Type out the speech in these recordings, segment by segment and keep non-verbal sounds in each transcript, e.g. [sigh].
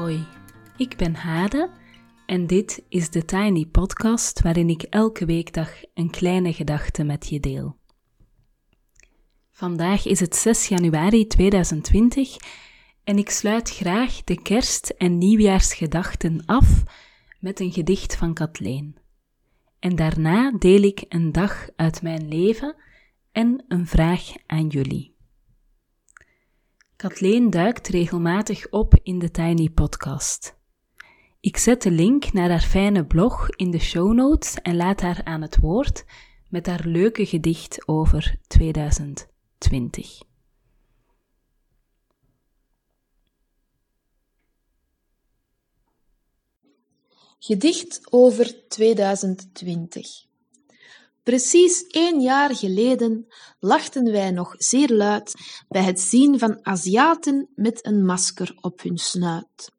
Hoi, ik ben Hade en dit is de Tiny Podcast waarin ik elke weekdag een kleine gedachte met je deel. Vandaag is het 6 januari 2020 en ik sluit graag de kerst- en nieuwjaarsgedachten af met een gedicht van Kathleen. En daarna deel ik een dag uit mijn leven en een vraag aan jullie. Kathleen duikt regelmatig op in de Tiny Podcast. Ik zet de link naar haar fijne blog in de show notes en laat haar aan het woord met haar leuke gedicht over 2020. Gedicht over 2020. Precies één jaar geleden lachten wij nog zeer luid bij het zien van Aziaten met een masker op hun snuit.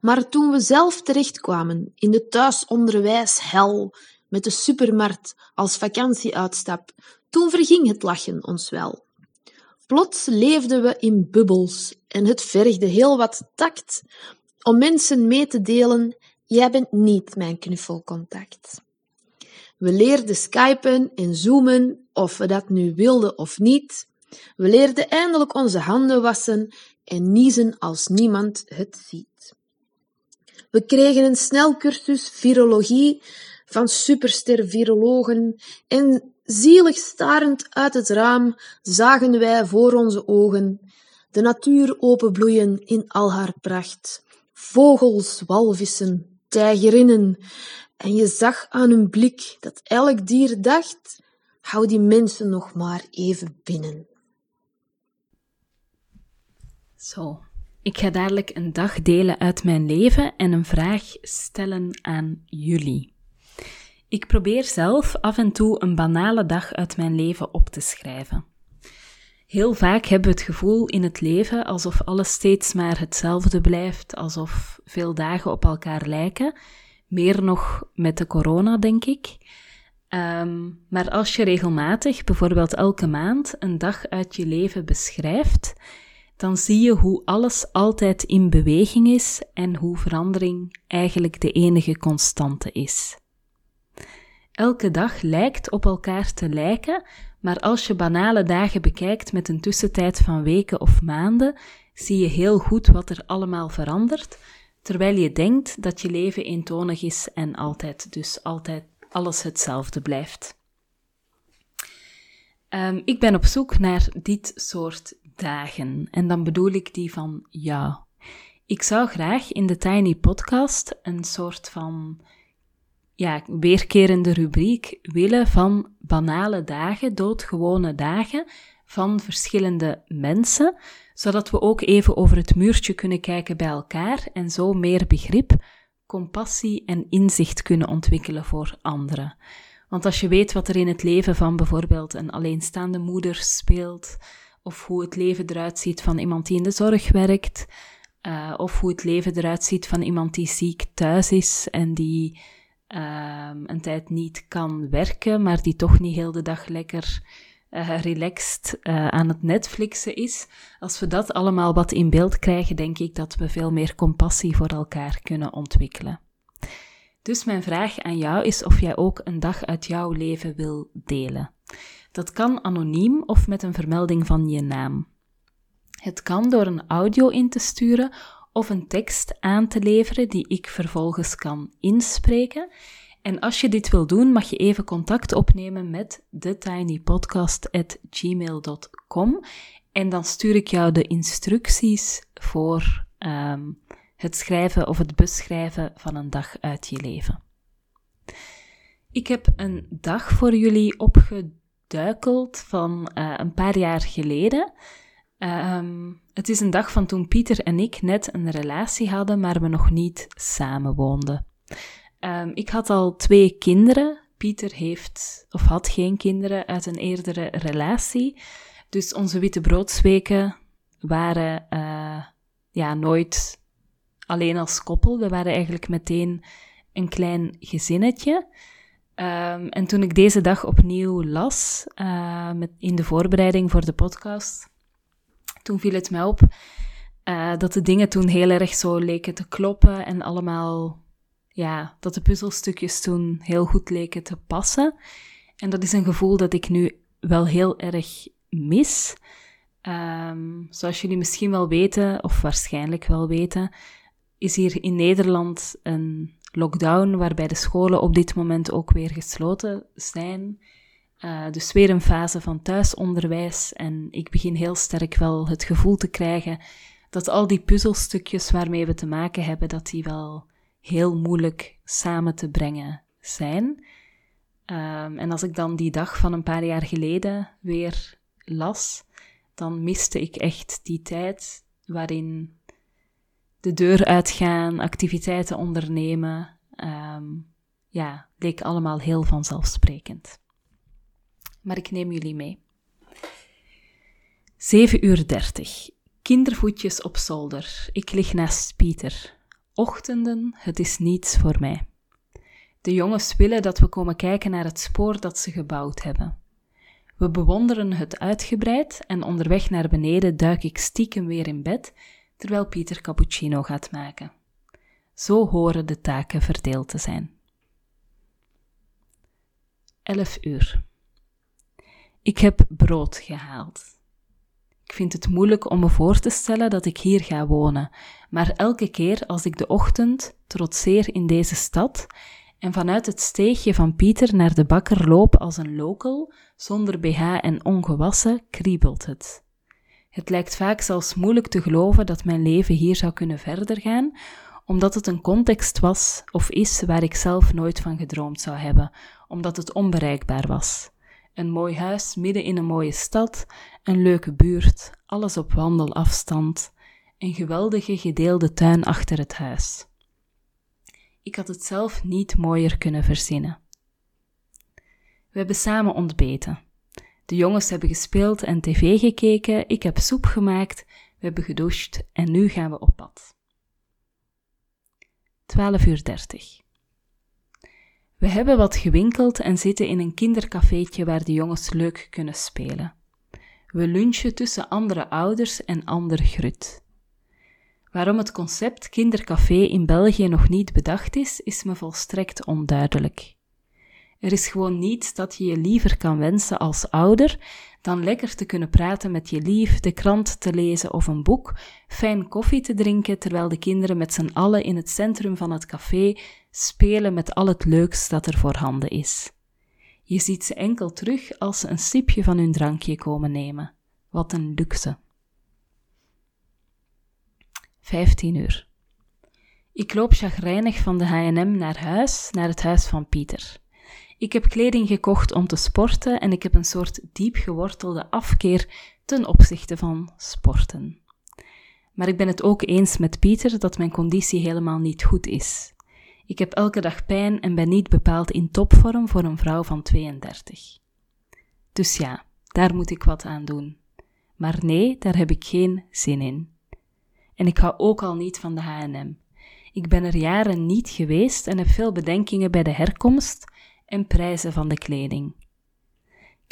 Maar toen we zelf terechtkwamen in de thuisonderwijshel met de supermarkt als vakantieuitstap, toen verging het lachen ons wel. Plots leefden we in bubbels en het vergde heel wat tact om mensen mee te delen, jij bent niet mijn knuffelcontact. We leerden skypen en zoomen, of we dat nu wilden of niet. We leerden eindelijk onze handen wassen en niezen als niemand het ziet. We kregen een snelcursus virologie van superster-virologen en zielig starend uit het raam zagen wij voor onze ogen de natuur openbloeien in al haar pracht. Vogels, walvissen, tijgerinnen, en je zag aan hun blik dat elk dier dacht: hou die mensen nog maar even binnen. Zo, ik ga dadelijk een dag delen uit mijn leven en een vraag stellen aan jullie. Ik probeer zelf af en toe een banale dag uit mijn leven op te schrijven. Heel vaak hebben we het gevoel in het leven alsof alles steeds maar hetzelfde blijft, alsof veel dagen op elkaar lijken meer nog met de corona, denk ik. Ehm, maar als je regelmatig, bijvoorbeeld elke maand, een dag uit je leven beschrijft, dan zie je hoe alles altijd in beweging is en hoe verandering eigenlijk de enige constante is. Elke dag lijkt op elkaar te lijken, maar als je banale dagen bekijkt met een tussentijd van weken of maanden, zie je heel goed wat er allemaal verandert, terwijl je denkt dat je leven eentonig is en altijd, dus altijd alles hetzelfde blijft. Um, ik ben op zoek naar dit soort dagen en dan bedoel ik die van jou. Ik zou graag in de Tiny Podcast een soort van ja, weerkerende rubriek willen van banale dagen, doodgewone dagen van verschillende mensen, zodat we ook even over het muurtje kunnen kijken bij elkaar en zo meer begrip, compassie en inzicht kunnen ontwikkelen voor anderen. Want als je weet wat er in het leven van bijvoorbeeld een alleenstaande moeder speelt, of hoe het leven eruit ziet van iemand die in de zorg werkt, uh, of hoe het leven eruit ziet van iemand die ziek thuis is en die uh, een tijd niet kan werken, maar die toch niet heel de dag lekker uh, relaxed uh, aan het Netflixen is. Als we dat allemaal wat in beeld krijgen, denk ik dat we veel meer compassie voor elkaar kunnen ontwikkelen. Dus mijn vraag aan jou is of jij ook een dag uit jouw leven wil delen. Dat kan anoniem of met een vermelding van je naam. Het kan door een audio in te sturen of een tekst aan te leveren die ik vervolgens kan inspreken. En als je dit wil doen, mag je even contact opnemen met thetinypodcast.gmail.com en dan stuur ik jou de instructies voor um, het schrijven of het beschrijven van een dag uit je leven. Ik heb een dag voor jullie opgeduikeld van uh, een paar jaar geleden. Um, het is een dag van toen Pieter en ik net een relatie hadden, maar we nog niet samen woonden. Um, ik had al twee kinderen. Pieter heeft of had geen kinderen uit een eerdere relatie. Dus onze wittebroodsweken waren uh, ja, nooit alleen als koppel. We waren eigenlijk meteen een klein gezinnetje. Um, en toen ik deze dag opnieuw las, uh, met, in de voorbereiding voor de podcast, toen viel het mij op Uh, dat de dingen toen heel erg zo leken te kloppen en allemaal, ja, dat de puzzelstukjes toen heel goed leken te passen. En dat is een gevoel dat ik nu wel heel erg mis. Um, zoals jullie misschien wel weten, of waarschijnlijk wel weten, is hier in Nederland een lockdown waarbij de scholen op dit moment ook weer gesloten zijn. Uh, dus weer een fase van thuisonderwijs. En ik begin heel sterk wel het gevoel te krijgen dat al die puzzelstukjes waarmee we te maken hebben, dat die wel heel moeilijk samen te brengen zijn. Um, en als ik dan die dag van een paar jaar geleden weer las, dan miste ik echt die tijd waarin de deur uitgaan, activiteiten ondernemen, um, ja, leek allemaal heel vanzelfsprekend. Maar ik neem jullie mee. 7 uur 30. Kindervoetjes op zolder. Ik lig naast Pieter. Ochtenden, het is niets voor mij. De jongens willen dat we komen kijken naar het spoor dat ze gebouwd hebben. We bewonderen het uitgebreid en onderweg naar beneden duik ik stiekem weer in bed terwijl Pieter cappuccino gaat maken. Zo horen de taken verdeeld te zijn. 11 uur. Ik heb brood gehaald. Ik vind het moeilijk om me voor te stellen dat ik hier ga wonen, maar elke keer als ik de ochtend trotseer in deze stad en vanuit het steegje van Pieter naar de bakker loop als een local, zonder BH en ongewassen, kriebelt het. Het lijkt vaak zelfs moeilijk te geloven dat mijn leven hier zou kunnen verder gaan, omdat het een context was of is waar ik zelf nooit van gedroomd zou hebben, omdat het onbereikbaar was. Een mooi huis midden in een mooie stad, een leuke buurt, alles op wandelafstand, een geweldige gedeelde tuin achter het huis. Ik had het zelf niet mooier kunnen verzinnen. We hebben samen ontbeten. De jongens hebben gespeeld en tv gekeken, ik heb soep gemaakt, we hebben gedoucht en nu gaan we op pad. 12 uur 30. We hebben wat gewinkeld en zitten in een kindercafeetje waar de jongens leuk kunnen spelen. We lunchen tussen andere ouders en ander grut. Waarom het concept kindercafé in België nog niet bedacht is, is me volstrekt onduidelijk. Er is gewoon niets dat je je liever kan wensen als ouder dan lekker te kunnen praten met je lief, de krant te lezen of een boek, fijn koffie te drinken terwijl de kinderen met z'n allen in het centrum van het café spelen met al het leuks dat er voorhanden is. Je ziet ze enkel terug als ze een sipje van hun drankje komen nemen. Wat een luxe. 15 uur. Ik loop chagrijnig van de H&M naar huis, naar het huis van Pieter. Ik heb kleding gekocht om te sporten en ik heb een soort diep gewortelde afkeer ten opzichte van sporten. Maar ik ben het ook eens met Pieter dat mijn conditie helemaal niet goed is. Ik heb elke dag pijn en ben niet bepaald in topvorm voor een vrouw van 32. Dus ja, daar moet ik wat aan doen. Maar nee, daar heb ik geen zin in. En ik hou ook al niet van de H&M. Ik ben er jaren niet geweest en heb veel bedenkingen bij de herkomst en prijzen van de kleding.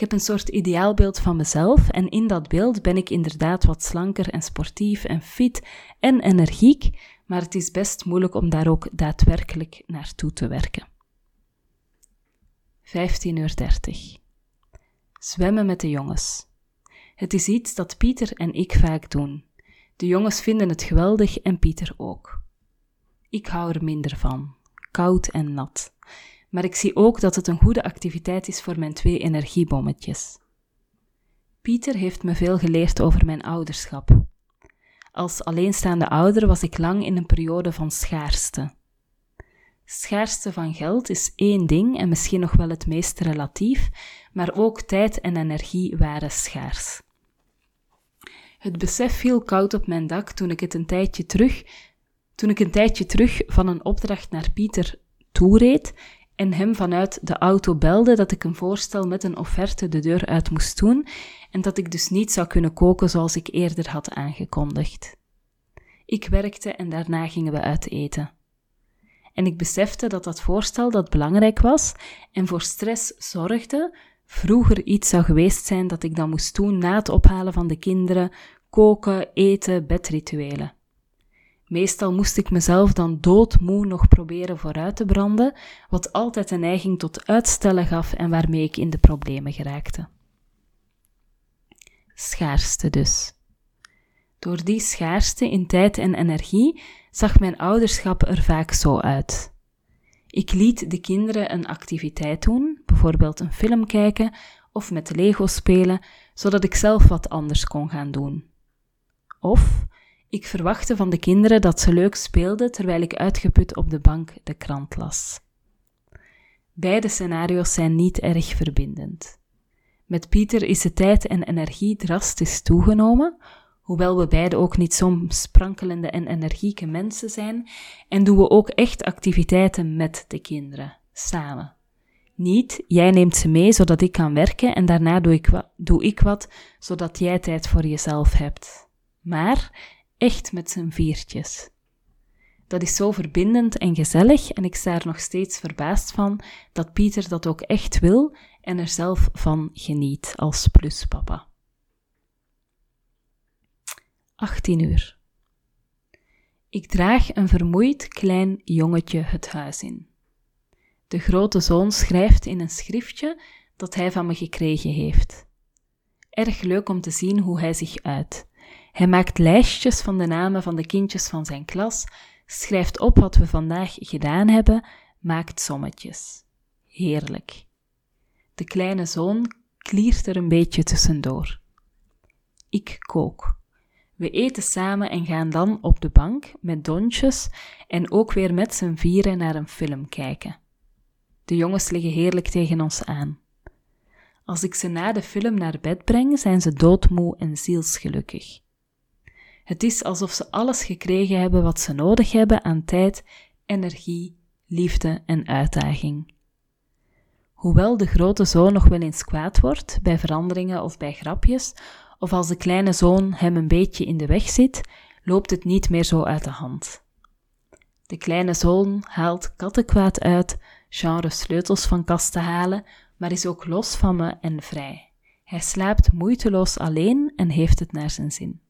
Ik heb een soort ideaalbeeld van mezelf en in dat beeld ben ik inderdaad wat slanker en sportief en fit en energiek, maar het is best moeilijk om daar ook daadwerkelijk naartoe te werken. 15.30 uur. Zwemmen met de jongens. Het is iets dat Pieter en ik vaak doen. De jongens vinden het geweldig en Pieter ook. Ik hou er minder van. Koud en nat maar ik zie ook dat het een goede activiteit is voor mijn twee energiebommetjes. Pieter heeft me veel geleerd over mijn ouderschap. Als alleenstaande ouder was ik lang in een periode van schaarste. Schaarste van geld is één ding en misschien nog wel het meest relatief, maar ook tijd en energie waren schaars. Het besef viel koud op mijn dak toen ik het een tijdje terug, toen ik een tijdje terug van een opdracht naar Pieter toereed en hem vanuit de auto belde dat ik een voorstel met een offerte de deur uit moest doen en dat ik dus niet zou kunnen koken zoals ik eerder had aangekondigd. Ik werkte en daarna gingen we uit eten. En ik besefte dat dat voorstel dat belangrijk was en voor stress zorgde, vroeger iets zou geweest zijn dat ik dan moest doen na het ophalen van de kinderen, koken, eten, bedrituelen. Meestal moest ik mezelf dan doodmoe nog proberen vooruit te branden, wat altijd een neiging tot uitstellen gaf en waarmee ik in de problemen geraakte. Schaarste dus. Door die schaarste in tijd en energie zag mijn ouderschap er vaak zo uit. Ik liet de kinderen een activiteit doen, bijvoorbeeld een film kijken of met Lego spelen, zodat ik zelf wat anders kon gaan doen. Of ik verwachtte van de kinderen dat ze leuk speelden terwijl ik uitgeput op de bank de krant las. Beide scenario's zijn niet erg verbindend. Met Pieter is de tijd en energie drastisch toegenomen, hoewel we beide ook niet zo'n sprankelende en energieke mensen zijn, en doen we ook echt activiteiten met de kinderen, samen. Niet, jij neemt ze mee zodat ik kan werken en daarna doe ik, doe ik wat, zodat jij tijd voor jezelf hebt. Maar echt met z'n viertjes. Dat is zo verbindend en gezellig en ik sta er nog steeds verbaasd van dat Pieter dat ook echt wil en er zelf van geniet als pluspapa. 18 uur. Ik draag een vermoeid klein jongetje het huis in. De grote zoon schrijft in een schriftje dat hij van me gekregen heeft. Erg leuk om te zien hoe hij zich uit. Hij maakt lijstjes van de namen van de kindjes van zijn klas, schrijft op wat we vandaag gedaan hebben, maakt sommetjes. Heerlijk. De kleine zoon kliert er een beetje tussendoor. Ik kook. We eten samen en gaan dan op de bank met Dontjes en ook weer met z'n vieren naar een film kijken. De jongens liggen heerlijk tegen ons aan. Als ik ze na de film naar bed breng, zijn ze doodmoe en zielsgelukkig. Het is alsof ze alles gekregen hebben wat ze nodig hebben aan tijd, energie, liefde en uitdaging. Hoewel de grote zoon nog wel eens kwaad wordt bij veranderingen of bij grapjes, of als de kleine zoon hem een beetje in de weg zit, loopt het niet meer zo uit de hand. De kleine zoon haalt kattenkwaad uit, genre sleutels van kast te halen, maar is ook los van me en vrij. Hij slaapt moeiteloos alleen en heeft het naar zijn zin.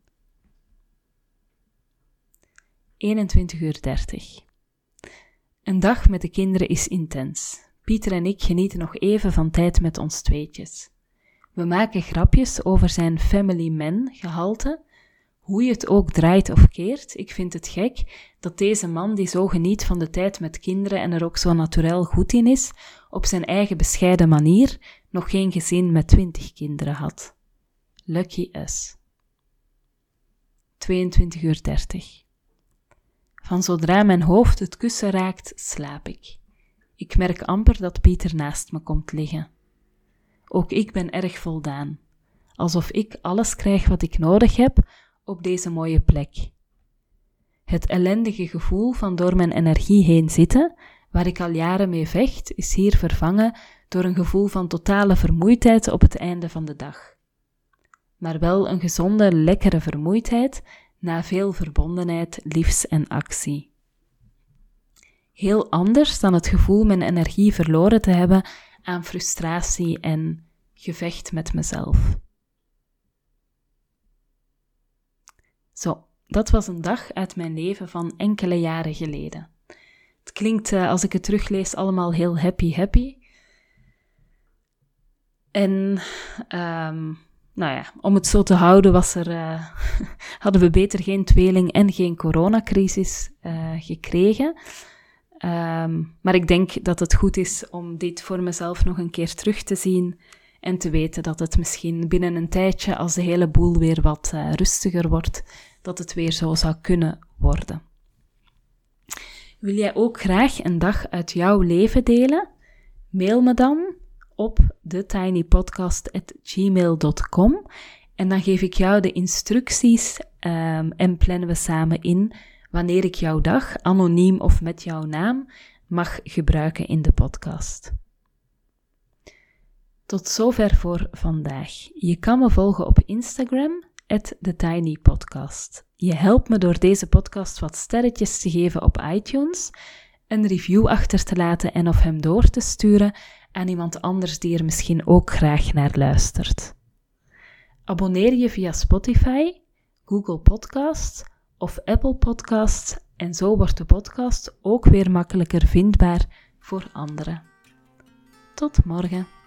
21 uur 30. Een dag met de kinderen is intens. Pieter en ik genieten nog even van tijd met ons tweetjes. We maken grapjes over zijn family man gehalte. Hoe je het ook draait of keert, ik vind het gek dat deze man die zo geniet van de tijd met kinderen en er ook zo natuurlijk goed in is, op zijn eigen bescheiden manier nog geen gezin met twintig kinderen had. Lucky us. 22 uur 30. Van zodra mijn hoofd het kussen raakt, slaap ik. Ik merk amper dat Pieter naast me komt liggen. Ook ik ben erg voldaan, alsof ik alles krijg wat ik nodig heb op deze mooie plek. Het ellendige gevoel van door mijn energie heen zitten, waar ik al jaren mee vecht, is hier vervangen door een gevoel van totale vermoeidheid op het einde van de dag. Maar wel een gezonde, lekkere vermoeidheid na veel verbondenheid, liefs en actie. Heel anders dan het gevoel mijn energie verloren te hebben aan frustratie en gevecht met mezelf. Zo, dat was een dag uit mijn leven van enkele jaren geleden. Het klinkt, uh, als ik het teruglees, allemaal heel happy, happy. En um, nou ja, om het zo te houden was er, uh, [laughs] hadden we beter geen tweeling en geen coronacrisis uh, gekregen. Um, maar ik denk dat het goed is om dit voor mezelf nog een keer terug te zien en te weten dat het misschien binnen een tijdje, als de hele boel weer wat uh, rustiger wordt, dat het weer zo zou kunnen worden. Wil jij ook graag een dag uit jouw leven delen? Mail me dan op thetinypodcast.gmail.com en dan geef ik jou de instructies um, en plannen we samen in wanneer ik jouw dag, anoniem of met jouw naam, mag gebruiken in de podcast. Tot zover voor vandaag. Je kan me volgen op Instagram, TheTinyPodcast. Je helpt me door deze podcast wat sterretjes te geven op iTunes, een review achter te laten en of hem door te sturen aan iemand anders die er misschien ook graag naar luistert. Abonneer je via Spotify Google Podcasts of Apple Podcasts en zo wordt de podcast ook weer makkelijker vindbaar voor anderen. Tot morgen.